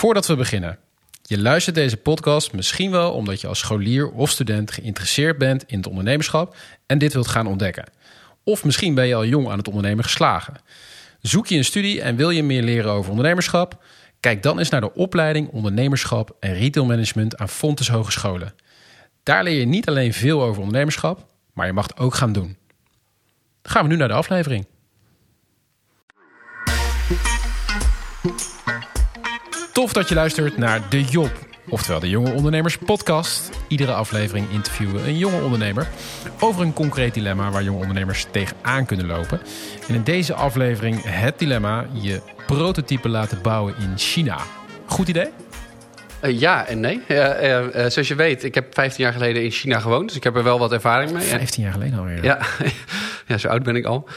Voordat we beginnen. Je luistert deze podcast misschien wel omdat je als scholier of student geïnteresseerd bent in het ondernemerschap en dit wilt gaan ontdekken. Of misschien ben je al jong aan het ondernemen geslagen. Zoek je een studie en wil je meer leren over ondernemerschap? Kijk dan eens naar de opleiding Ondernemerschap en Retailmanagement aan Fontes Hogescholen. Daar leer je niet alleen veel over ondernemerschap, maar je mag het ook gaan doen. Dan gaan we nu naar de aflevering. Tof dat je luistert naar De Job, oftewel de Jonge Ondernemers Podcast. Iedere aflevering interviewen we een jonge ondernemer over een concreet dilemma waar jonge ondernemers tegenaan kunnen lopen. En in deze aflevering het dilemma je prototype laten bouwen in China. Goed idee? Uh, ja en nee. Uh, uh, zoals je weet, ik heb 15 jaar geleden in China gewoond. Dus ik heb er wel wat ervaring mee. 15 jaar geleden alweer. Ja, ja zo oud ben ik al.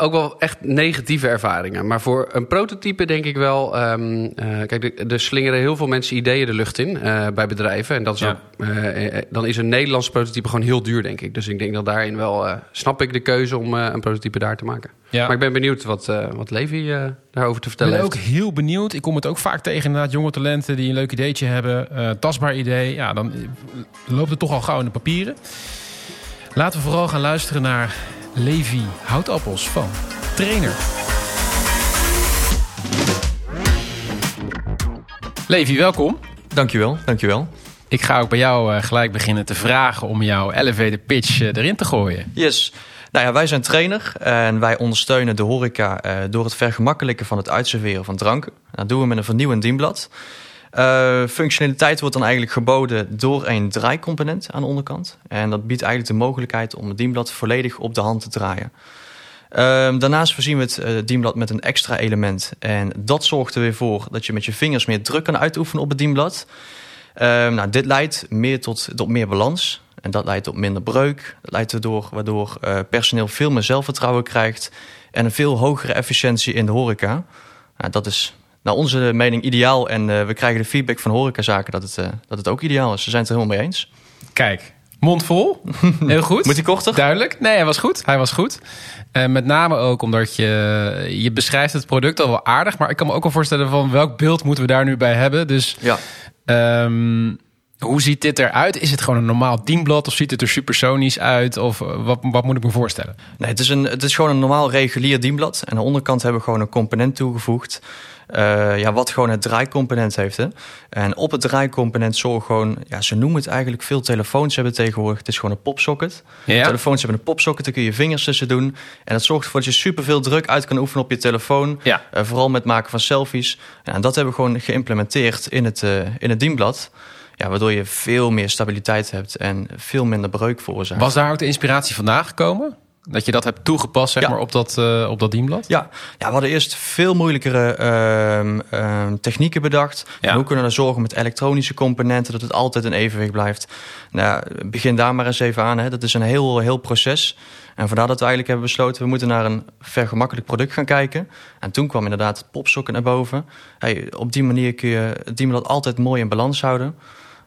ook wel echt negatieve ervaringen. Maar voor een prototype denk ik wel... Um, kijk, er slingeren heel veel mensen ideeën de lucht in bij bedrijven. En dat is Ja. ook, dan is een Nederlands prototype gewoon heel duur, denk ik. Dus ik denk dat daarin wel... snap ik de keuze om een prototype daar te maken. Ja. Maar ik ben benieuwd wat, wat Levi daarover te Ik vertellen ben heeft. ook heel benieuwd. Ik kom het ook vaak tegen inderdaad jonge talenten die een leuk ideetje hebben. eh, tastbaar idee. Ja, dan eh, loopt het toch al gauw in de papieren. Laten we vooral gaan luisteren naar Levi Houtappels van Trainer. Levi, welkom. Dankjewel, dankjewel. Ik ga ook bij jou eh, gelijk beginnen te vragen om jouw elevator pitch eh, erin te gooien. Yes. Nou ja, wij zijn trainer en wij ondersteunen de horeca eh, door het vergemakkelijken van het uitserveren van dranken. Dat doen we met een vernieuwend dienblad. Eh, functionaliteit wordt dan eigenlijk geboden door een draaicomponent aan de onderkant. En dat biedt eigenlijk de mogelijkheid om het dienblad volledig op de hand te draaien. Ehm, daarnaast voorzien we het eh, dienblad met een extra element. En dat zorgt er weer voor dat je met je vingers meer druk kan uitoefenen op het dienblad. Ehm, nou, dit leidt meer tot, tot meer balans. En dat leidt tot minder breuk. Dat leidt erdoor waardoor eh, personeel veel meer zelfvertrouwen krijgt. En een veel hogere efficiëntie in de horeca. Nou, dat is naar onze mening ideaal. En eh, we krijgen de feedback van horecazaken dat het, eh, dat het ook ideaal is. Ze zijn het er helemaal mee eens. Kijk, mond vol. Heel goed. Moet die korter? Duidelijk. Nee, hij was goed. Hij was goed. En met name ook omdat je, je beschrijft het product al wel aardig. Maar ik kan me ook wel voorstellen van welk beeld moeten we daar nu bij hebben. Dus Ja. ehm, hoe ziet dit eruit? Is het gewoon een normaal dienblad of ziet het er supersonisch uit? Of eh, wat, wat moet ik me voorstellen? Nee, het is, een, het is gewoon een normaal regulier dienblad. En aan de onderkant hebben we gewoon een component toegevoegd. eh, ja, wat gewoon het draaicomponent heeft. Hè. En op het draaicomponent zorgen gewoon... Ja, ze noemen het eigenlijk... Veel telefoons hebben tegenwoordig. Het is gewoon een popsocket. Ja. Telefoons hebben een popsocket. Daar kun je je vingers tussen doen. En dat zorgt ervoor dat je superveel druk uit kan oefenen op je telefoon. Ja. Eh, vooral met maken van selfies. Ja, en dat hebben we gewoon geïmplementeerd in het, eh, in het dienblad. Ja, waardoor je veel meer stabiliteit hebt en veel minder breuk veroorzaakt. Was daar ook de inspiratie vandaan gekomen? Dat je dat hebt toegepast zeg Ja. maar, op, dat, eh, op dat dienblad? Ja, ja, we hadden eerst veel moeilijkere ehm, ehm, technieken bedacht. Ja. Hoe kunnen we nou zorgen met elektronische componenten dat het altijd in evenwicht blijft? Nou, begin daar maar eens even aan. Hè. Dat is een heel, heel proces. En vandaar dat we eigenlijk hebben besloten, we moeten naar een vergemakkelijk product gaan kijken. En toen kwam inderdaad het popsocket naar boven. Hey, op die manier kun je het dienblad altijd mooi in balans houden.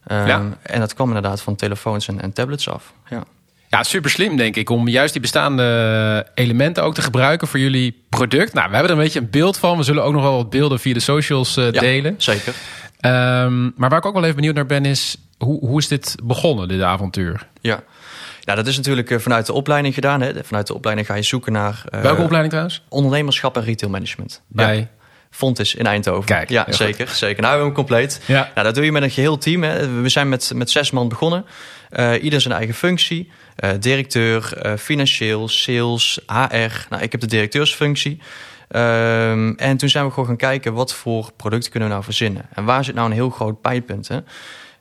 Ehm, Ja. En dat kwam inderdaad van telefoons en, en tablets af. Ja. Ja, super slim denk ik om juist die bestaande elementen ook te gebruiken voor jullie product. Nou, we hebben er een beetje een beeld van. We zullen ook nog wel wat beelden via de socials eh, Ja, delen. Zeker. Ehm, maar waar ik ook wel even benieuwd naar ben is, hoe, hoe is dit begonnen, dit avontuur? Ja. Ja, dat is natuurlijk eh, vanuit de opleiding gedaan. Hè. Vanuit de opleiding ga je zoeken naar eh, Welke opleiding trouwens? ondernemerschap en retailmanagement. Bij? Ja. Fontis in Eindhoven. Kijk, ja, zeker, zeker. Nou, we hebben hem compleet. Ja. Nou, dat doe je met een geheel team. Hè. We zijn met, met zes man begonnen. Eh, ieder zijn eigen functie. Directeur, financieel, sales, HR. Nou, ik heb de directeursfunctie. Ehm, en toen zijn we gewoon gaan kijken wat voor producten kunnen we nou verzinnen. En waar zit nou een heel groot pijnpunt. Hè?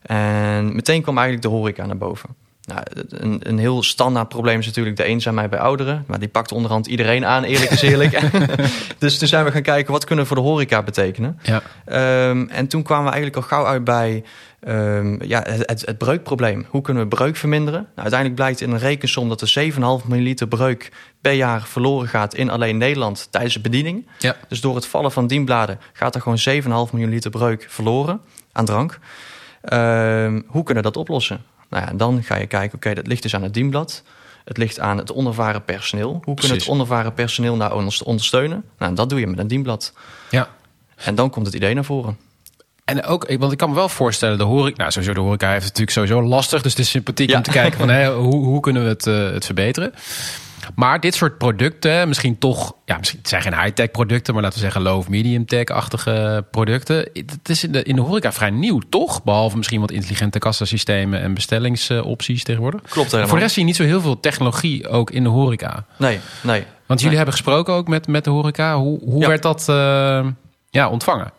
En meteen kwam eigenlijk de horeca naar boven. Nou, een, een heel standaard probleem is natuurlijk de eenzaamheid bij ouderen. Maar die pakt onderhand iedereen aan, eerlijk is eerlijk. dus toen zijn we gaan kijken, wat kunnen we voor de horeca betekenen? Ja. Ehm, en toen kwamen we eigenlijk al gauw uit bij ehm, ja, het, het, breukprobleem. Hoe kunnen we breuk verminderen? Nou, uiteindelijk blijkt in een rekensom dat er 7,5 milliliter breuk per jaar verloren gaat in alleen Nederland tijdens de bediening. Ja. Dus door het vallen van dienbladen gaat er gewoon 7,5 milliliter breuk verloren aan drank. Ehm, hoe kunnen we dat oplossen? Nou ja, dan ga je kijken, oké, dat ligt dus aan het dienblad. Het ligt aan het onervaren personeel. Hoe kunnen Precies. het onervaren personeel nou onderste- ondersteunen? Nou, dat doe je met een dienblad. ja. En dan komt het idee naar voren. En ook, want ik kan me wel voorstellen, de horeca, nou sowieso de horeca heeft het natuurlijk sowieso lastig, dus het is sympathiek Ja. om te kijken van hoe, hoe kunnen we het, eh, het verbeteren. Maar dit soort producten, misschien toch, ja, misschien het zijn geen high-tech producten, maar laten we zeggen low of medium-tech-achtige producten. Het is in de, in de horeca vrij nieuw, toch? Behalve misschien wat intelligente kassasystemen en bestellingsopties tegenwoordig. Klopt helemaal. Voor de rest zie je niet zo heel veel technologie ook in de horeca. Nee, nee. Want jullie hebben gesproken ook met, met de horeca. Hoe, hoe Ja. werd dat eh, ja, ontvangen?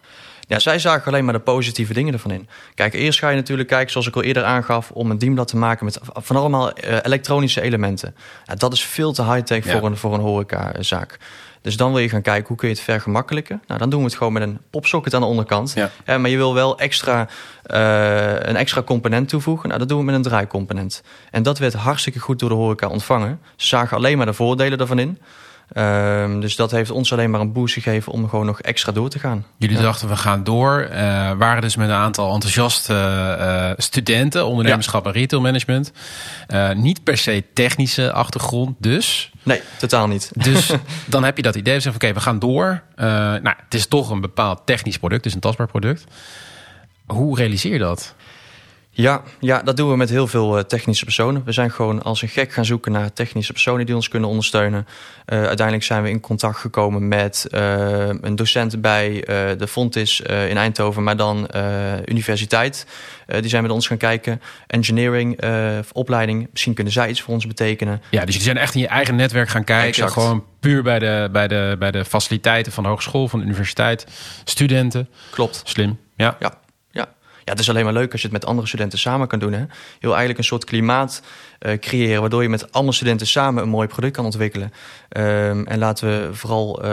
Ja, zij zagen alleen maar de positieve dingen ervan in. Kijk, eerst ga je natuurlijk kijken, zoals ik al eerder aangaf, om een dienblad te maken met van allemaal eh, elektronische elementen. Ja, dat is veel te high-tech Ja. voor een, voor een horecazaak. Dus dan wil je gaan kijken, hoe kun je het vergemakkelijken? Nou, dan doen we het gewoon met een popsocket aan de onderkant. Ja. Eh, maar je wil wel extra, eh, een extra component toevoegen. Nou, dat doen we met een draaicomponent. En dat werd hartstikke goed door de horeca ontvangen. Ze zagen alleen maar de voordelen ervan in. Ehm, dus dat heeft ons alleen maar een boost gegeven om gewoon nog extra door te gaan. Jullie Ja. dachten we gaan door. eh, waren dus met een aantal enthousiaste eh, studenten, ondernemerschap en retailmanagement. Eh, niet per se technische achtergrond, dus. Nee, totaal niet. Dus dan heb je dat idee van oké, we gaan door. Nou, het is toch een bepaald technisch product, dus een tastbaar product. Hoe realiseer je dat? Ja, ja, dat doen we met heel veel eh, technische personen. We zijn gewoon als een gek gaan zoeken naar technische personen die ons kunnen ondersteunen. Eh, uiteindelijk zijn we in contact gekomen met eh, een docent bij de Fontis in Eindhoven, maar dan universiteit. Die zijn met ons gaan kijken. Engineering, opleiding. Misschien kunnen zij iets voor ons betekenen. Ja, dus jullie zijn echt in je eigen netwerk gaan kijken. Exact. Gewoon puur bij de, bij, de, bij de faciliteiten van de hogeschool, van de universiteit. Studenten. Klopt. Slim. Ja. Ja, ja. het is alleen maar leuk als je het met andere studenten samen kan doen. Hè? Je wil eigenlijk een soort klimaat eh, creëren... waardoor je met andere studenten samen een mooi product kan ontwikkelen. Ehm, en laten we vooral eh,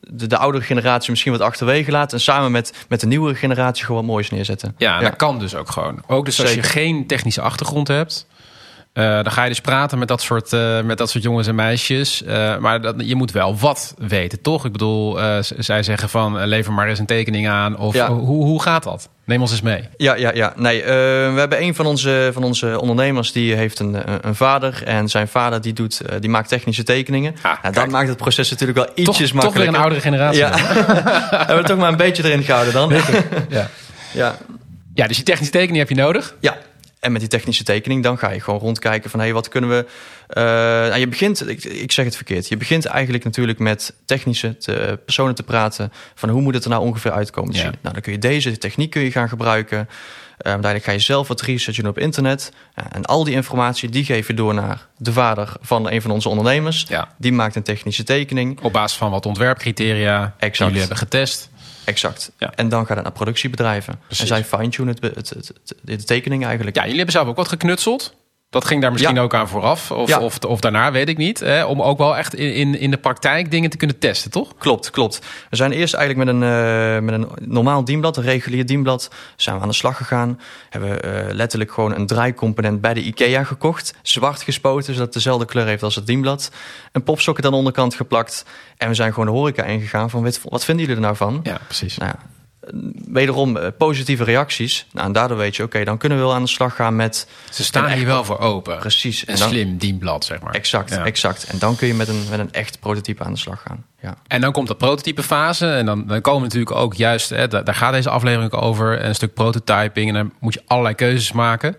de, de oudere generatie misschien wat achterwege laten... en samen met, met de nieuwere generatie gewoon wat moois neerzetten. Ja, dat kan dus ook gewoon. Ook dus als je geen technische achtergrond hebt, eh, dan ga je dus praten met dat soort, eh, met dat soort jongens en meisjes. Eh, maar dat, je moet wel wat weten, toch? Ik bedoel, zij zeggen van lever maar eens een tekening aan. Of Ja. hoe, hoe gaat dat? Neem ons eens mee. Ja, ja, ja. Nee, we hebben een van onze, van onze ondernemers... die heeft een, een, vader. En zijn vader die doet, die maakt technische tekeningen. Ah, nou, dat maakt het proces natuurlijk wel Toch, ietsjes toch weer makkelijker. een oudere generatie. Ja, hebben we toch maar een beetje erin gehouden dan. ja. Ja, ja, dus die technische tekening heb je nodig. Ja, en met die technische tekening, dan ga je gewoon rondkijken van hé, hey, wat kunnen we. eh, nou, je begint, ik, ik zeg het verkeerd. Je begint eigenlijk natuurlijk met technische te- personen te praten. Van hoe moet het er nou ongeveer uitkomen Ja. zien? Nou, dan kun je deze techniek kun je gaan gebruiken. Um, uiteindelijk ga je zelf wat research doen op internet. En al die informatie die geef je door naar de vader van een van onze ondernemers. Ja. Die maakt een technische tekening. Op basis van wat ontwerpcriteria die Exact. jullie hebben getest. Exact. Ja. En dan gaat het naar productiebedrijven. Precies. En zij fine-tunen het, het, het, het- de tekening eigenlijk. Ja, jullie hebben zelf ook wat geknutseld. Dat ging daar misschien Ja. ook aan vooraf. Of, Ja. of, of daarna, weet ik niet. Hè, om ook wel echt in, in, in de praktijk dingen te kunnen testen, toch? Klopt, klopt. We zijn eerst eigenlijk met een, eh, met een normaal dienblad, een regulier dienblad, zijn we aan de slag gegaan. Hebben we eh, letterlijk gewoon een draaicomponent bij de IKEA gekocht. Zwart gespoten, zodat het dezelfde kleur heeft als het dienblad. Een popsocket aan de onderkant geplakt. En we zijn gewoon de horeca ingegaan van, wat vinden jullie er nou van? Ja, precies. Nou wederom eh, positieve reacties. Nou, en daardoor weet je, oké, dan kunnen we wel aan de slag gaan met... Ze staan hier wel voor open. Precies. En dan- slim dienblad, zeg maar. Exact, Ja. exact. En dan kun je met een, met een echt prototype aan de slag gaan. Ja. En dan komt de prototype fase. En dan, dan komen natuurlijk ook juist, hè, daar, gaat deze aflevering ook over, een stuk prototyping. En dan moet je allerlei keuzes maken.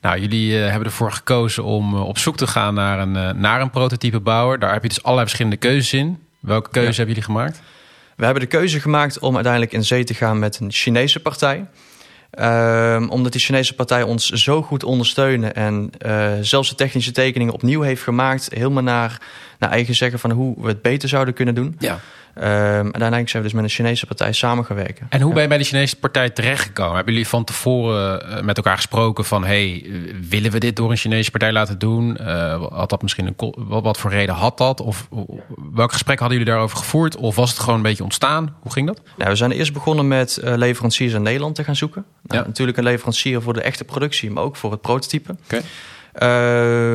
Nou, jullie eh, hebben ervoor gekozen om eh, op zoek te gaan naar een, eh, naar een prototype bouwer. Daar heb je dus allerlei verschillende keuzes in. Welke keuze Ja. hebben jullie gemaakt? We hebben de keuze gemaakt om uiteindelijk in zee te gaan met een Chinese partij. Ehm, omdat die Chinese partij ons zo goed ondersteunen en eh, zelfs de technische tekeningen opnieuw heeft gemaakt, helemaal naar, naar eigen zeggen van hoe we het beter zouden kunnen doen. Ja. Ehm, en uiteindelijk zijn we dus met een Chinese partij samen gaan werken. En hoe ben je bij de Chinese partij terechtgekomen? Hebben jullie van tevoren eh, met elkaar gesproken van... hey, eh, willen we dit door een Chinese partij laten doen? Eh, had dat misschien een... Wat, voor reden had dat? Of welk gesprek hadden jullie daarover gevoerd? Of was het gewoon een beetje ontstaan? Hoe ging dat? Nou, we zijn eerst begonnen met leveranciers in Nederland te gaan zoeken. Nou, Ja. Natuurlijk een leverancier voor de echte productie, maar ook voor het prototype. Uh,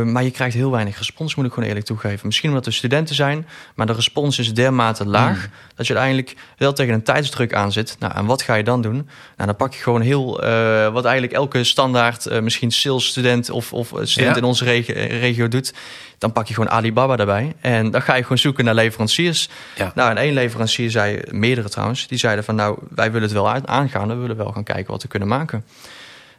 maar je krijgt heel weinig respons, moet ik gewoon eerlijk toegeven. Misschien omdat we studenten zijn, maar de respons is dermate laag... Mm. dat je uiteindelijk wel tegen een tijdsdruk aan zit. Nou, en wat ga je dan doen? Nou, dan pak je gewoon heel... Uh, wat eigenlijk elke standaard, uh, misschien salesstudent of, of student ja. in onze regio, regio doet... dan pak je gewoon Alibaba daarbij. En dan ga je gewoon zoeken naar leveranciers. Ja. Nou, en één leverancier zei, meerdere trouwens... die zeiden van, nou, wij willen het wel aangaan. We willen wel gaan kijken wat we kunnen maken.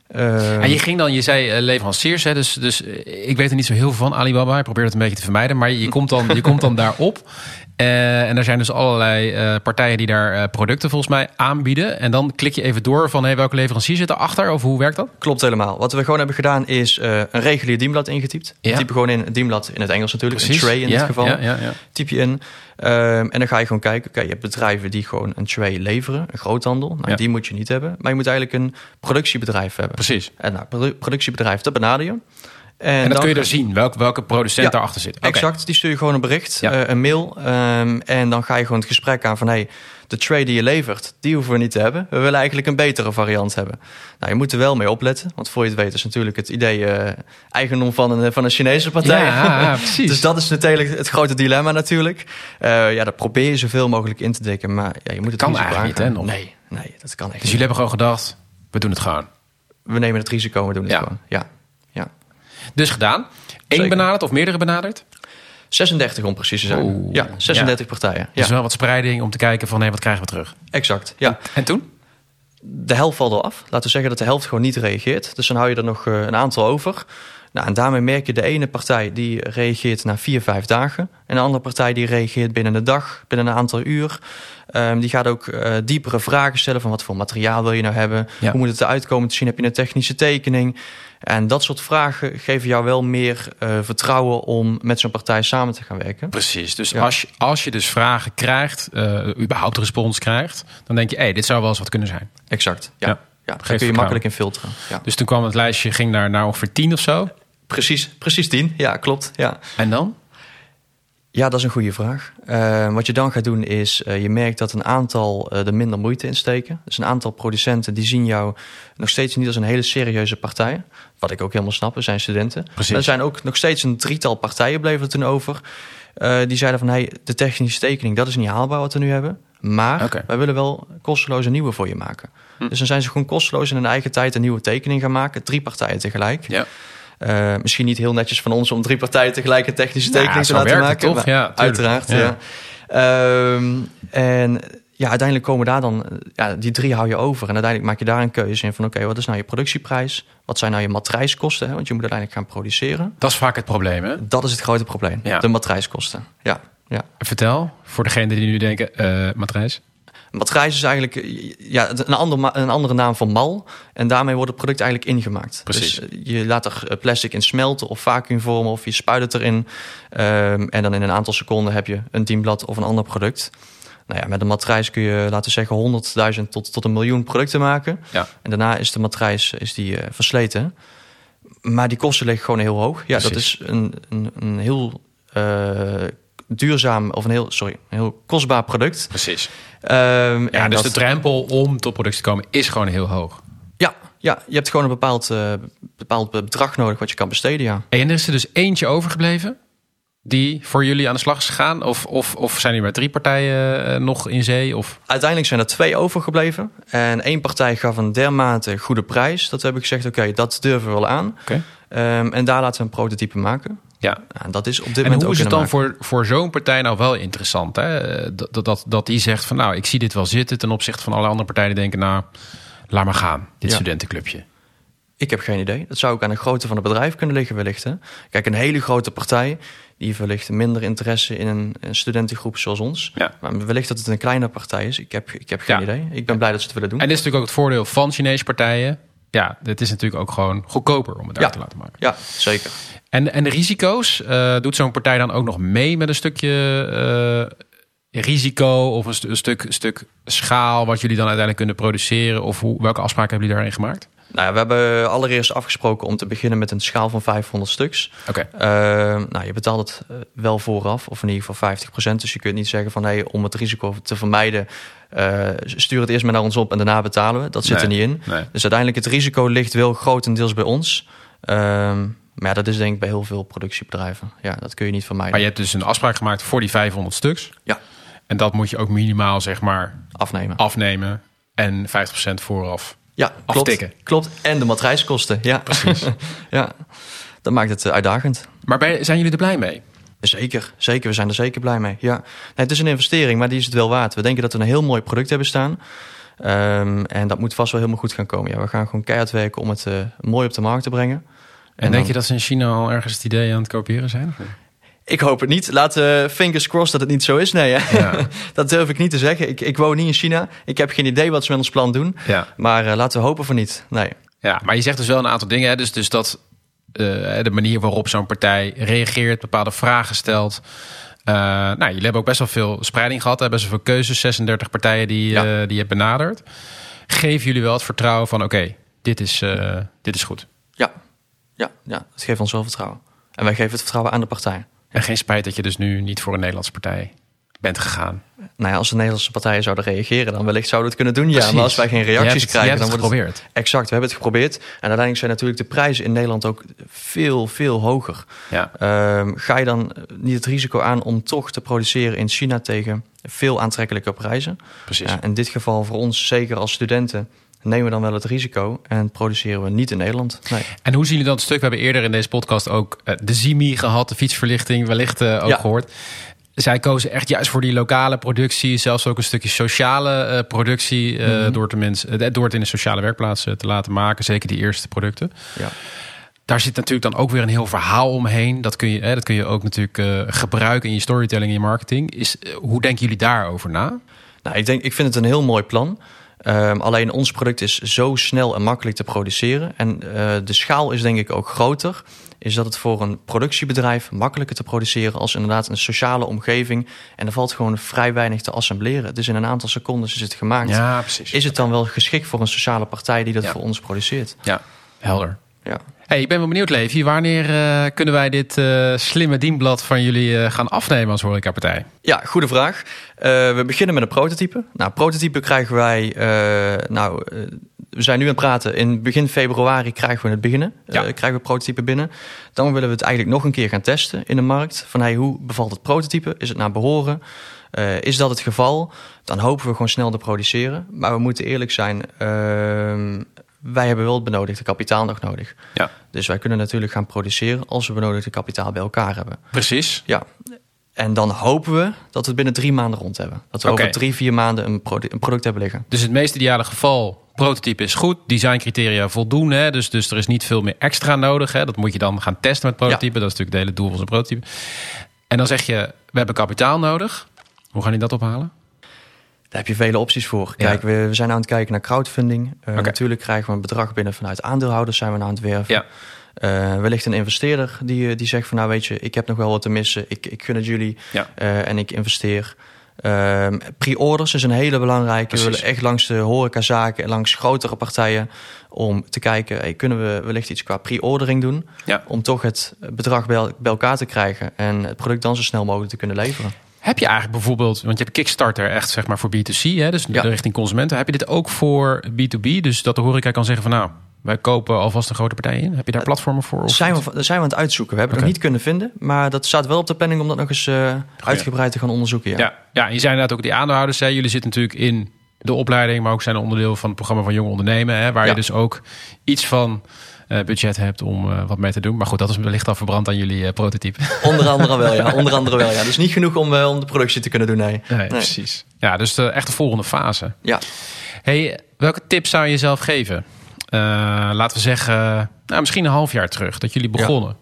En je ging dan, je zei uh, leveranciers, hè, dus, dus ik weet er niet zo heel veel van Alibaba. Ik probeer het een beetje te vermijden, maar je komt dan, je komt dan daarop. Uh, en er zijn dus allerlei partijen die daar producten volgens mij aanbieden. En dan klik je even door van hey, welke leverancier zit erachter of hoe werkt dat? Klopt helemaal. Wat we gewoon hebben gedaan is een regulier dienblad ingetypt. Ja. Type gewoon in dienblad in het Engels natuurlijk, Precies. een tray in ja, dit geval. Ja, Typ je in. Um, en dan ga je gewoon kijken, oké, je hebt bedrijven die gewoon een tray leveren, een groothandel. Nou, die moet je niet hebben. Maar je moet eigenlijk een productiebedrijf hebben. Precies. En nou, productiebedrijf, dat benader je. En, en dat dan kun je er zien, welk, welke producent ja, daarachter zit. Okay. Exact, die stuur je gewoon een bericht, ja. uh, een mail. Um, en dan ga je gewoon het gesprek aan van... Hey, de trade die je levert, die hoeven we niet te hebben. We willen eigenlijk een betere variant hebben. Nou, je moet er wel mee opletten. Want voor je het weet is natuurlijk het idee uh, eigendom van een, van een Chinese partij. Ja, precies. dus dat is natuurlijk het grote dilemma natuurlijk. Uh, ja, dat probeer je zoveel mogelijk in te dekken. Maar ja, je moet het kan eigenlijk niet, hè? Nog. Nee, nee, dat kan echt Dus jullie hebben gewoon gedacht, we doen het gewoon. We nemen het risico, we doen het ja. gewoon. Ja. Dus gedaan. Eén benaderd of meerdere benaderd? 36 om precies te zijn. Ja, 36 ja. partijen. Ja. Dus wel wat spreiding om te kijken van hé, wat krijgen we terug? Exact, ja. En, en, toen? De helft valt er af. Laten we zeggen dat de helft gewoon niet reageert. Dus dan hou je er nog uh, een aantal over. Nou, en daarmee merk je de ene partij die reageert na vier, vijf dagen. En de andere partij die reageert binnen een dag, binnen een aantal uur. Um, die gaat ook uh, diepere vragen stellen van wat voor materiaal wil je nou hebben? Ja. Hoe moet het eruit komen te zien? Heb je een technische tekening? En dat soort vragen geven jou wel meer uh, vertrouwen om met zo'n partij samen te gaan werken. Precies. Dus ja. als, je, als je dus vragen krijgt, uh, überhaupt respons krijgt, dan denk je, hé, hey, dit zou wel eens wat kunnen zijn. Exact. Ja. ja. ja daar kun je makkelijk in filteren. Ja. Dus toen kwam het lijstje, ging naar, naar ongeveer tien of zo? Precies, precies tien. Ja, klopt. Ja. En dan? Ja, dat is een goede vraag. Uh, wat je dan gaat doen is, uh, je merkt dat een aantal uh, er minder moeite in steken. Dus een aantal producenten die zien jou nog steeds niet als een hele serieuze partij. Wat ik ook helemaal snap, zijn studenten. Precies. Maar er zijn ook nog steeds een drietal partijen bleven er toen over. die zeiden van, hey, de technische tekening, dat is niet haalbaar wat we nu hebben. Maar okay. wij willen wel kosteloos een nieuwe voor je maken. Hm. Dus dan zijn ze gewoon kosteloos in hun eigen tijd een nieuwe tekening gaan maken. Drie partijen tegelijk. Ja. Uh, misschien niet heel netjes van ons om drie partijen tegelijk een technische tekening te laten maken. Toch? Ja, uiteraard. Ja. ja. Um, en ja, uiteindelijk komen daar dan, ja, die drie hou je over. En uiteindelijk maak je daar een keuze in van oké, okay, wat is nou je productieprijs? Wat zijn nou je matrijskosten? Hè? Want je moet uiteindelijk gaan produceren. Dat is vaak het probleem, hè? Dat is het grote probleem, ja. de matrijskosten. Ja, ja. Vertel, voor degenen die nu denken, uh, matrijs? Matrijs is eigenlijk ja, een, ander, een andere naam van mal. En daarmee wordt het product eigenlijk ingemaakt. Precies. Dus je laat er plastic in smelten of vacuümvormen of je spuit het erin. Um, en dan in een aantal seconden heb je een dienblad of een ander product. Nou ja, met een matrijs kun je, laten zeggen, 100.000 tot, tot een miljoen producten maken. Ja. En daarna is de matrijs is die, uh, versleten. Maar die kosten liggen gewoon heel hoog. Ja, Precies. dat is een, een, een heel uh, duurzaam of een heel, sorry, een heel kostbaar product. Precies. Um, ja, dus dat... de drempel om tot productie te komen is gewoon heel hoog. Ja, ja je hebt gewoon een bepaald, uh, bepaald bedrag nodig wat je kan besteden, ja. En er is er dus eentje overgebleven die voor jullie aan de slag is gegaan? Of, of, of zijn er maar drie partijen uh, nog in zee? Of? Uiteindelijk zijn er twee overgebleven. En één partij gaf een dermate goede prijs. Dat we hebben gezegd, oké, okay, dat durven we wel aan. Okay. Um, en daar laten we een prototype maken. Ja. En dat is op dit en moment hoe is het dan voor, voor zo'n partij nou wel interessant? Hè? Dat, dat, dat die zegt van nou, ik zie dit wel zitten ten opzichte van alle andere partijen die denken, nou, laat maar gaan, dit Ja. studentenclubje. Ik heb geen idee. Dat zou ook aan de grootte van het bedrijf kunnen liggen wellicht. Hè? Kijk, een hele grote partij... die verlicht minder interesse in een, een studentengroep zoals ons. Ja. Maar wellicht dat het een kleine partij is. Ik heb, ik heb geen Ja. idee. Ik ben blij dat ze het willen doen. En dit is natuurlijk ook het voordeel van Chinese partijen. Ja, het is natuurlijk ook gewoon goedkoper om het daar Ja. te laten maken. Ja, zeker. En, en de risico's, eh, doet zo'n partij dan ook nog mee met een stukje eh, risico of een, een stuk, stuk schaal wat jullie dan uiteindelijk kunnen produceren? Of hoe, welke afspraken hebben jullie daarin gemaakt? Nou ja, we hebben allereerst afgesproken om te beginnen met een schaal van 500 stuks. Oké, Uh, nou, je betaalt het eh, wel vooraf, of in ieder geval 50%. Dus je kunt niet zeggen van hey, om het risico te vermijden, eh, stuur het eerst maar naar ons op en daarna betalen we. Dat zit Nee. er niet in. nee. Dus uiteindelijk het risico ligt wel grotendeels bij ons. Ehm, Maar ja, dat is denk ik bij heel veel productiebedrijven. Ja, dat kun je niet van mij. Maar je hebt dus een afspraak gemaakt voor die 500 stuks. Ja. En dat moet je ook minimaal zeg maar afnemen. afnemen en 50% vooraf. Ja, klopt. Aftikken. Klopt. En de matrijskosten. Ja, Precies. ja, dat maakt het eh, uitdagend. Maar ben- zijn jullie er blij mee? Zeker, zeker. We zijn er zeker blij mee. Ja. Nee, het is een investering, maar die is het wel waard. We denken dat we een heel mooi product hebben staan. Ehm, en dat moet vast wel helemaal goed gaan komen. Ja, we gaan gewoon keihard werken om het eh, mooi op de markt te brengen. En, denk je dat ze in China al ergens het idee aan het kopiëren zijn? Ik hoop het niet. Laten we fingers crossed dat het niet zo is. Nee? Ja. dat durf ik niet te zeggen. Ik, ik woon niet in China. Ik heb geen idee wat ze met ons plan doen. Ja. Maar eh, laten we hopen van niet. Nee. ja, maar je zegt dus wel een aantal dingen. Hè? Dus, dus dat eh, de manier waarop zo'n partij reageert, bepaalde vragen stelt. Eh, nou, jullie hebben ook best wel veel spreiding gehad. Hè? Best wel veel keuzes, 36 partijen die, Ja. die je hebt benaderd. Geven jullie wel het vertrouwen van oké, dit, is, dit is goed. Ja. Ja, ja, dat geeft ons wel vertrouwen. En wij geven het vertrouwen aan de partij. En geen spijt dat je dus nu niet voor een Nederlandse partij bent gegaan. Nou ja, als de Nederlandse partijen zouden reageren, dan wellicht zouden we het kunnen doen. Ja, Precies. maar als wij geen reacties het- krijgen, dan wordt het geprobeerd. Exact, we hebben het geprobeerd. En uiteindelijk zijn natuurlijk de prijzen in Nederland ook veel, veel hoger. Ja. Ehm, ga je dan niet het risico aan om toch te produceren in China tegen veel aantrekkelijke prijzen? Precies. Ja, in dit geval voor ons, zeker als studenten, nemen we dan wel het risico en produceren we niet in Nederland. Nee. En hoe zien jullie dat stuk? We hebben eerder in deze podcast ook eh, de Zimi gehad, de fietsverlichting, wellicht eh, ook Ja. gehoord. Zij kozen echt juist voor die lokale productie, zelfs ook een stukje sociale eh, productie, Mhm. door, het de mensen, door het in een sociale werkplaats te laten maken. Zeker die eerste producten. Ja. Daar zit natuurlijk dan ook weer een heel verhaal omheen. Dat kun je, hè, dat kun je ook natuurlijk gebruiken in je storytelling, in je marketing. Is, hoe denken jullie daarover na? Nou, ik, denk, ik vind het een heel mooi plan. Ehm, alleen ons product is zo snel en makkelijk te produceren. En eh, de schaal is denk ik ook groter. Is dat het voor een productiebedrijf makkelijker te produceren als inderdaad een sociale omgeving. En er valt gewoon vrij weinig te assembleren. Dus in een aantal seconden is het gemaakt. Ja, precies. Is het dan wel geschikt voor een sociale partij die dat Ja. voor ons produceert? Ja, helder. Ja. Hey, ik ben wel benieuwd, Levi. Wanneer eh, kunnen wij dit eh, slimme dienblad van jullie eh, gaan afnemen als horecapartij? Ja, goede vraag. We beginnen met een prototype. Nou, prototype krijgen wij. nou, we zijn nu aan het praten. In begin februari krijgen we het beginnen. Ja. krijgen we prototype binnen. Dan willen we het eigenlijk nog een keer gaan testen in de markt. Van hey, hoe bevalt het prototype? Is het naar behoren? Eh, is dat het geval? Dan hopen we gewoon snel te produceren. Maar we moeten eerlijk zijn. ehm, wij hebben wel het benodigde kapitaal nog nodig. Ja, Dus wij kunnen natuurlijk gaan produceren als we benodigde kapitaal bij elkaar hebben. precies. Ja. En dan hopen we dat we het binnen drie maanden rond hebben. Dat we Oké. over drie, vier maanden een, produ- een product hebben liggen. Dus het meest ideale geval, prototype is goed, designcriteria voldoen. Hè? Dus, dus er is niet veel meer extra nodig. Hè? Dat moet je dan gaan testen met prototype. Dat is natuurlijk het hele doel van zo'n prototype. En dan zeg je, we hebben kapitaal nodig. Hoe gaan die dat ophalen? Daar heb je vele opties voor. Ja. Kijk, we, we zijn aan het kijken naar crowdfunding. Eh. Natuurlijk krijgen we een bedrag binnen vanuit aandeelhouders zijn we aan het werven. Ja. Eh, wellicht een investeerder die, eh, die zegt van nou weet je, ik heb nog wel wat te missen. Ik, ik gun het jullie Ja. en ik investeer. Ehm, Pre-orders is een hele belangrijke. Precies. We willen echt langs de horecazaken en langs grotere partijen om te kijken, hey, kunnen we wellicht iets qua pre-ordering doen? Ja. Om toch het bedrag bij elkaar te krijgen en het product dan zo snel mogelijk te kunnen leveren. Heb je eigenlijk bijvoorbeeld, want je hebt Kickstarter echt zeg maar voor B2C, hè? dus Ja. richting consumenten. Heb je dit ook voor B2B? Dus dat de horeca kan zeggen van nou, wij kopen alvast een grote partij in. Heb je daar platformen voor? Of Zijn we, zijn we aan het uitzoeken. We hebben het nog niet kunnen vinden, maar dat staat wel op de planning om dat nog eens eh, uitgebreid te gaan onderzoeken. Ja. Ja, ja, je zijn inderdaad ook die aandeelhouders. Hè. Jullie zitten natuurlijk in de opleiding, maar ook zijn onderdeel van het programma van Jong Ondernemen. Hè, waar Ja. je dus ook iets van budget hebt om eh, wat mee te doen. Maar goed, dat is wellicht al verbrand aan jullie eh, prototype. Onder andere wel, ja. Onder andere wel, ja. Dus niet genoeg om, eh, om de productie te kunnen doen, nee. Nee, precies. Ja, dus de, echt de volgende fase. Ja. Hey, welke tips zou je jezelf geven? Eh, laten we zeggen, nou, misschien een half jaar terug, dat jullie begonnen.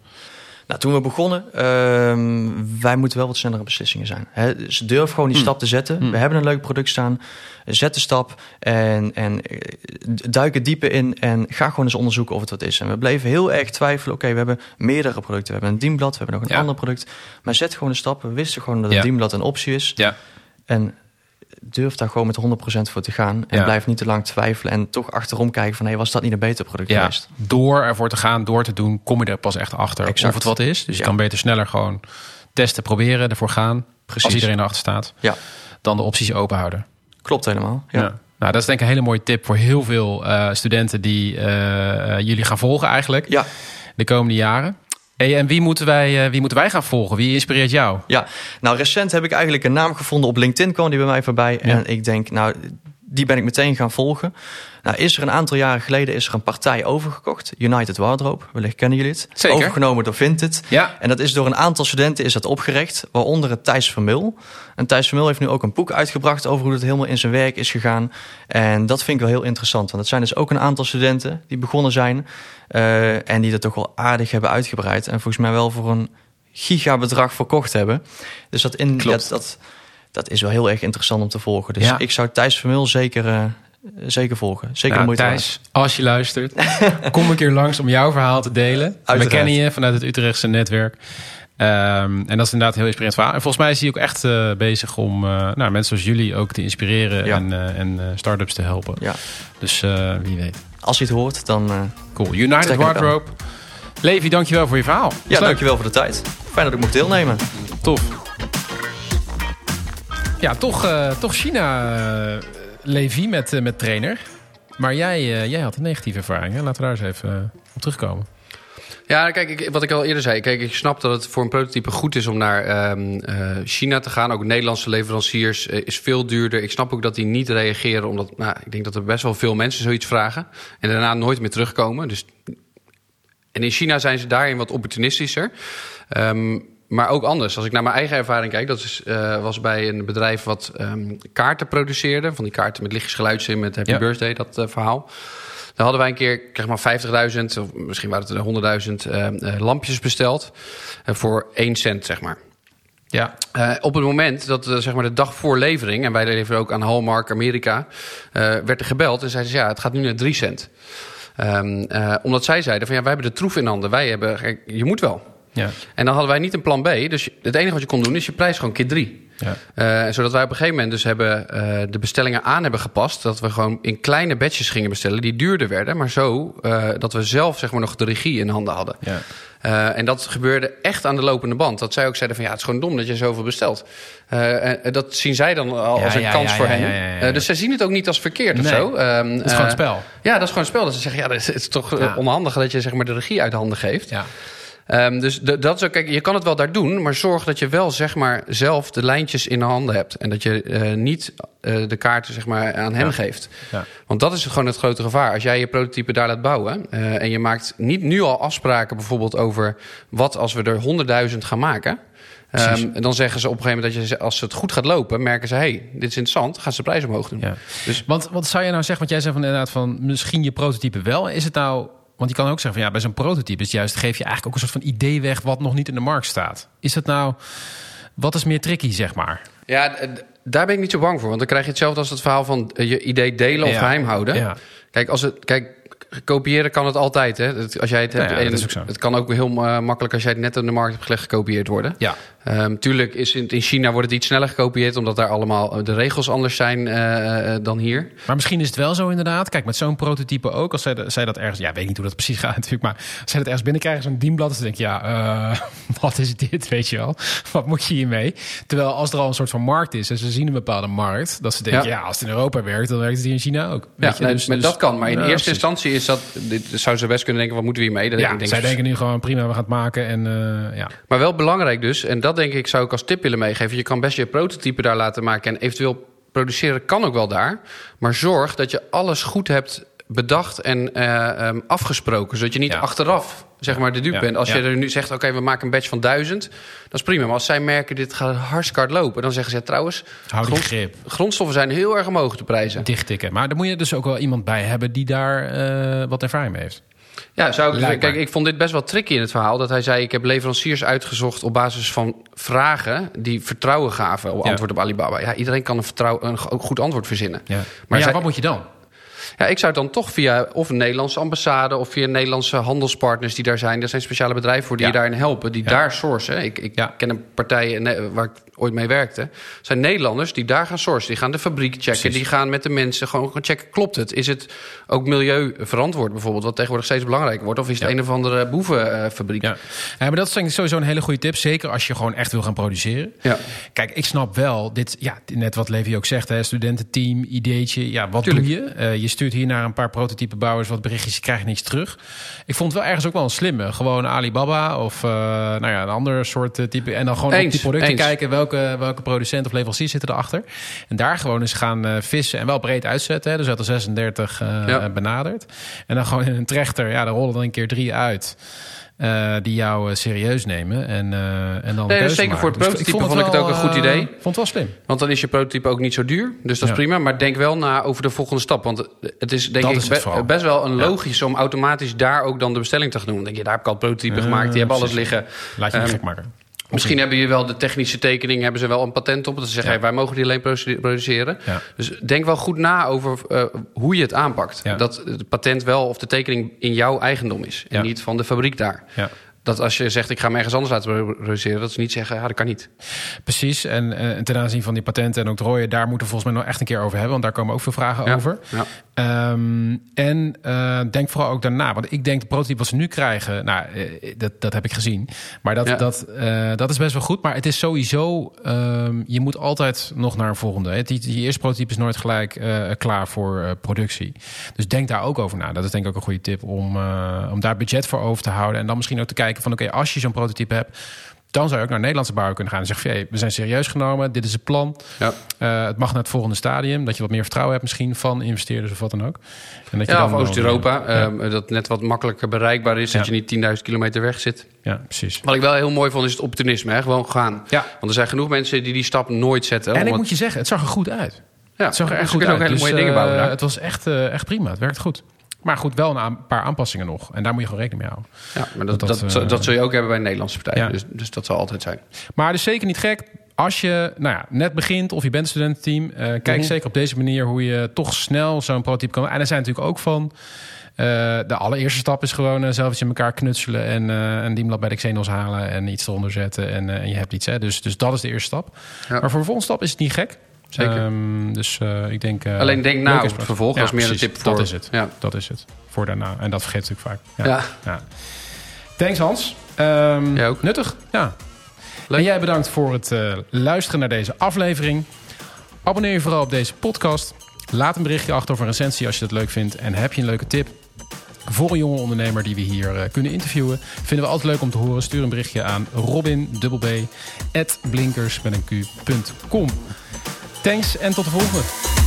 Nou, toen we begonnen, ehm, wij moeten wel wat snellere beslissingen zijn. Hè? Dus durf gewoon die stap te zetten. We hebben een leuk product staan. Zet de stap en, en eh, duik er dieper in en ga gewoon eens onderzoeken of het wat is. En we bleven heel erg twijfelen. Oké, we hebben meerdere producten. We hebben een dienblad, we hebben nog een Ja. ander product. Maar zet gewoon de stap. We wisten gewoon dat Ja. een dienblad een optie is. Ja. En durf daar gewoon met 100% voor te gaan. En Ja. blijf niet te lang twijfelen en toch achterom kijken van... hé, was dat niet een beter product Ja, geweest? door ervoor te gaan, door te doen, kom je er pas echt achter Exact. of het wat is. Dus je Ja. kan beter sneller gewoon testen, proberen, ervoor gaan. Precies. Als iedereen erachter staat. Ja, Dan de opties open houden. klopt helemaal. Ja. Ja. Nou, dat is denk ik een hele mooie tip voor heel veel eh, studenten die eh, eh, jullie gaan volgen eigenlijk ja. de komende jaren. Hey, en wie moeten, wij, eh, wie moeten wij gaan volgen? Wie inspireert jou? Ja, nou recent heb ik eigenlijk een naam gevonden op LinkedIn, kwam die bij mij voorbij. En ik denk, nou, die ben ik meteen gaan volgen. Nou, is er een aantal jaren geleden is er een partij overgekocht, United Wardrobe. Wellicht kennen jullie het. Zeker. Overgenomen door Vinted. Ja. En dat is door een aantal studenten is dat opgericht, waaronder het Thijs Vermil. En Thijs Vermil heeft nu ook een boek uitgebracht over hoe het helemaal in zijn werk is gegaan. En dat vind ik wel heel interessant, want het zijn dus ook een aantal studenten die begonnen zijn uh, en die dat toch wel aardig hebben uitgebreid. En volgens mij wel voor een gigabedrag verkocht hebben. Dus dat, in, dat, dat, dat is wel heel erg interessant om te volgen. Dus Ja. ik zou Thijs Vermil zeker, uh, zeker volgen. Zeker Nou, Thijs, als je luistert, kom een keer langs om jouw verhaal te delen. We kennen je vanuit het Utrechtse netwerk. Ehm, en dat is inderdaad een heel inspirerend verhaal. En volgens mij is hij ook echt uh, bezig om uh, nou, mensen zoals jullie ook te inspireren Ja. en, uh, en start-ups te helpen. Ja. Dus wie weet. Als je het hoort, dan... Cool. United Wardrobe. Levi, dankjewel voor je verhaal. Ja, leuk. dankjewel voor de tijd. Fijn dat ik mocht deelnemen. Tof. Ja, toch, uh, toch China, uh, Levi met, uh, met trainer. Maar jij, jij had een negatieve ervaring. Hè? Laten we daar eens even op terugkomen. Ja, kijk, ik, wat ik al eerder zei. Kijk, ik snap dat het voor een prototype goed is om naar uh, China te gaan. Ook Nederlandse leveranciers is veel duurder. Ik snap ook dat die niet reageren, omdat nou, ik denk dat er best wel veel mensen zoiets vragen. En daarna nooit meer terugkomen. Dus... En in China zijn ze daarin wat opportunistischer. Um, maar ook anders. Als ik naar mijn eigen ervaring kijk, dat is, uh, was bij een bedrijf wat um, kaarten produceerde. Van die kaarten met lichtjes geluidjes in, met Happy ja. Birthday, dat uh, verhaal. Daar hadden wij een keer, zeg maar 50.000, of misschien waren het 100.000 uh, uh, lampjes besteld. Voor 1 cent, zeg maar. Ja. Uh, op het moment dat, uh, zeg maar de dag voor levering, en wij leveren ook aan Hallmark Amerika, uh, werd er gebeld en zeiden ze ja, het gaat nu naar 3 cent. Um, omdat zij zeiden van ja, wij hebben de troef in handen, wij hebben, je moet wel. Ja. En dan hadden wij niet een plan B. Dus het enige wat je kon doen is je prijs gewoon keer drie. Ja. Uh, zodat wij op een gegeven moment dus hebben uh, de bestellingen aan hebben gepast. Dat we gewoon in kleine batches gingen bestellen die duurder werden. Maar zo uh, dat we zelf zeg maar nog de regie in handen hadden. Ja. Uh, en dat gebeurde echt aan de lopende band. Dat zij ook zeiden van ja, het is gewoon dom dat je zoveel bestelt. Uh, en dat zien zij dan al Ja, als een ja, kans ja, voor hen. Uh, dus zij zien het ook niet als verkeerd of zo. Um, Het is gewoon een spel. Ja, dat is gewoon een spel. Dat ze zeggen ja, het is toch onhandig dat je zeg maar de regie uit handen geeft. Um, dus de, dat is ook, kijk, je kan het wel daar doen, maar zorg dat je wel zeg maar zelf de lijntjes in de handen hebt. En dat je uh, niet uh, de kaarten zeg maar aan hem Ja. geeft. Ja. Want dat is gewoon het grote gevaar. Als jij je prototype daar laat bouwen uh, en je maakt niet nu al afspraken bijvoorbeeld over wat als we er honderdduizend gaan maken. Um, en dan zeggen ze op een gegeven moment dat je, als het goed gaat lopen, merken ze: hé, hey, dit is interessant, gaan ze de prijs omhoog doen. Ja. Dus- Want wat zou je nou zeggen? Want jij zei van inderdaad van misschien je prototype wel. Is het nou? Want je kan ook zeggen van ja, bij zo'n prototype is juist geef je eigenlijk ook een soort van idee weg wat nog niet in de markt staat. Is het nou? Wat is meer tricky, zeg maar? Ja, daar ben ik niet zo bang voor. Want dan krijg je hetzelfde als het verhaal van eh, je idee delen of Ja. geheim houden. Ja. Kijk, als het, kijk, kopiëren kan het altijd. Hè? Het- Als jij het hebt, ja, dat en het kan ook heel makkelijk als jij het net in de markt hebt gelegd gekopieerd worden. Ja. Ehm, tuurlijk is in, in China wordt het iets sneller gekopieerd, omdat daar allemaal eh, de regels anders zijn eh, eh, dan hier. Maar misschien is het wel zo inderdaad. Kijk, met zo'n prototype ook. Als zij, zij dat ergens... Ja, weet niet hoe dat precies gaat natuurlijk. Maar als zij dat ergens binnenkrijgen, zo'n dienblad... dan denk je, ja, wat is dit, weet je wel? Wat moet je hiermee? Terwijl als er al een soort van markt is... en ze zien een bepaalde markt... dat ze denken, ja, Ja. als het in Europa werkt... dan werkt het hier in China ook. Ja, Weet je? nee, Dus- maar dus- dat kan. Maar in Ja, eerste precies. instantie is dat. Dit, zou ze best kunnen denken: wat moeten we hiermee? Dat Ja, denk, zij denken nu gewoon prima, we gaan het maken. En ja, Maar wel belangrijk dus, en dat denk ik zou ik als tip willen meegeven. Je kan best je prototype daar laten maken en eventueel produceren kan ook wel daar. Maar zorg dat je alles goed hebt bedacht en eh, ehm, afgesproken. Zodat je niet Ja. achteraf zeg maar de dupe Ja, bent. Als ja. je er nu zegt, oké, we maken een batch van duizend. Dat is prima. Maar als zij merken, dit gaat hartstikke hard lopen. Dan zeggen ze, trouwens, grond- grip. grondstoffen zijn heel erg omhoog te prijzen. Dichttikken. Maar daar moet je dus ook wel iemand bij hebben... die daar eh, wat ervaring mee heeft. Ja, zou ik, kijk, ik vond dit best wel tricky in het verhaal. Dat hij zei, ik heb leveranciers uitgezocht op basis van vragen... die vertrouwen gaven op Ja. antwoord op Alibaba. Ja, iedereen kan een, vertrouw, een go- goed antwoord verzinnen. Ja. Maar, ja, zij- wat moet je dan? Ja, ik zou het dan toch via of een Nederlandse ambassade... of via Nederlandse handelspartners die daar zijn. Er zijn speciale bedrijven voor die Ja. je daarin helpen. Die Ja. daar sourcen. Ik, ik Ja. ken een partij waar ik ooit mee werkte. Zijn Nederlanders die daar gaan sourcen. Die gaan de fabriek checken. Precies. Die gaan met de mensen gewoon gaan checken. Klopt het? Is het ook milieuverantwoord bijvoorbeeld? Wat tegenwoordig steeds belangrijker wordt. Of is het een of andere boevenfabriek? Ja. ja, maar dat is sowieso een hele goede tip. Zeker als je gewoon echt wil gaan produceren. Ja. Kijk, ik snap wel, dit, ja, net wat Levi ook zegt, hè, studententeam, ideetje. Ja, wat Tuurlijk. doe je? Eh, je stuurt hier naar een paar prototype bouwers wat berichtjes, je krijgt niks terug. Ik vond het wel ergens ook wel een slimme. Gewoon Alibaba of uh, nou ja, een ander soort uh, type. En dan gewoon eens, op die producten eens. kijken welke, welke producent of leverancier zitten erachter. En daar gewoon eens gaan uh, vissen en wel breed uitzetten. Hè. Dus uit de 36 ja. benaderd. En dan gewoon in een trechter, ja, daar rollen dan een keer drie uit. Uh, die jou uh, serieus nemen. En, uh, en dan nee, zeker voor het prototype dus vond, vond ik het ook een goed idee. vond het wel slim. Want dan is je prototype ook niet zo duur. Dus dat is ja. prima. Maar denk wel na over de volgende stap. Want het is denk dat ik is het be best wel een logisch ja. om automatisch daar ook dan de bestelling te gaan doen. Dan denk je, daar heb ik al het prototype gemaakt. Die hebben alles liggen. Laat je um, gek maken. Misschien hebben je wel de technische tekening, hebben ze wel een patent op. Dat ze zeggen, ja. hey, wij mogen die alleen produceren. Ja. Dus denk wel goed na over uh, hoe je het aanpakt. Ja. Dat het patent wel of de tekening in jouw eigendom is. En niet van de fabriek daar. Dat als je zegt, ik ga hem ergens anders laten produceren... dat ze niet zeggen, ja, dat kan niet. Precies. En, uh, ten aanzien van die patenten en ook rooien... daar moeten we volgens mij nog echt een keer over hebben. Want daar komen ook veel vragen over. Um, en uh, denk vooral ook daarna. Want ik denk de prototype wat ze nu krijgen... nou, uh, dat, dat heb ik gezien. Maar dat, ja. dat, dat is best wel goed. Maar het is sowieso... Um, je moet altijd nog naar een volgende. Die, die eerste prototype is nooit gelijk klaar voor productie. Dus denk daar ook over na. Dat is denk ik ook een goede tip... om, om daar budget voor over te houden. En dan misschien ook te kijken van... oké, okay, als je zo'n prototype hebt dan zou je ook naar Nederlandse bouwer kunnen gaan en zeggen: hey, we zijn serieus genomen, dit is het plan. Ja. Uh, het mag naar het volgende stadium. Dat je wat meer vertrouwen hebt, misschien van investeerders of wat dan ook. En dat je ja, dan Oost-Europa, ja. um, dat net wat makkelijker bereikbaar is, dat je niet 10.000 kilometer weg zit. Ja, precies. Wat ik wel heel mooi vond, is het opportunisme. Hè? Gewoon gaan. Ja. Want er zijn genoeg mensen die die stap nooit zetten. En ik moet je zeggen, het zag er goed uit. Ja, het zag er echt goed ook uit. hele dus, mooie dingen bouwen. Uh, het was echt, uh, echt prima. Het werkt goed. Maar goed, wel een paar aanpassingen nog. En daar moet je gewoon rekening mee houden. Ja, maar dat, dat, dat, dat zul je ook hebben bij een Nederlandse partij. Ja. Dus, dus dat zal altijd zijn. Maar dus zeker niet gek. Als je nou ja, net begint of je bent studententeam... Uh, kijk mm -hmm. zeker op deze manier hoe je toch snel zo'n prototype kan... En er zijn natuurlijk ook van... Uh, de allereerste stap is gewoon uh, zelf iets in elkaar knutselen... en een diemlab bij de Xenos halen en iets eronder zetten. En, en je hebt iets. Hè. Dus, dus dat is de eerste stap. Ja. Maar voor de volgende stap is het niet gek. Zeker. Um, dus uh, ik denk. Uh, Alleen denk na over het vervolg. Ja, dat is meer een tip voor. Dat is het. Ja. Dat is het. Voor daarna. En dat vergeet ik vaak. Ja. Ja. ja. Thanks Hans. Um, Jij ook. Nuttig. Ja. Leuk. En jij bedankt voor het uh, luisteren naar deze aflevering. Abonneer je vooral op deze podcast. Laat een berichtje achter of een recensie als je dat leuk vindt. En heb je een leuke tip voor een jonge ondernemer die we hier uh, kunnen interviewen. Vinden we altijd leuk om te horen. Stuur een berichtje aan robin, Thanks en tot de volgende.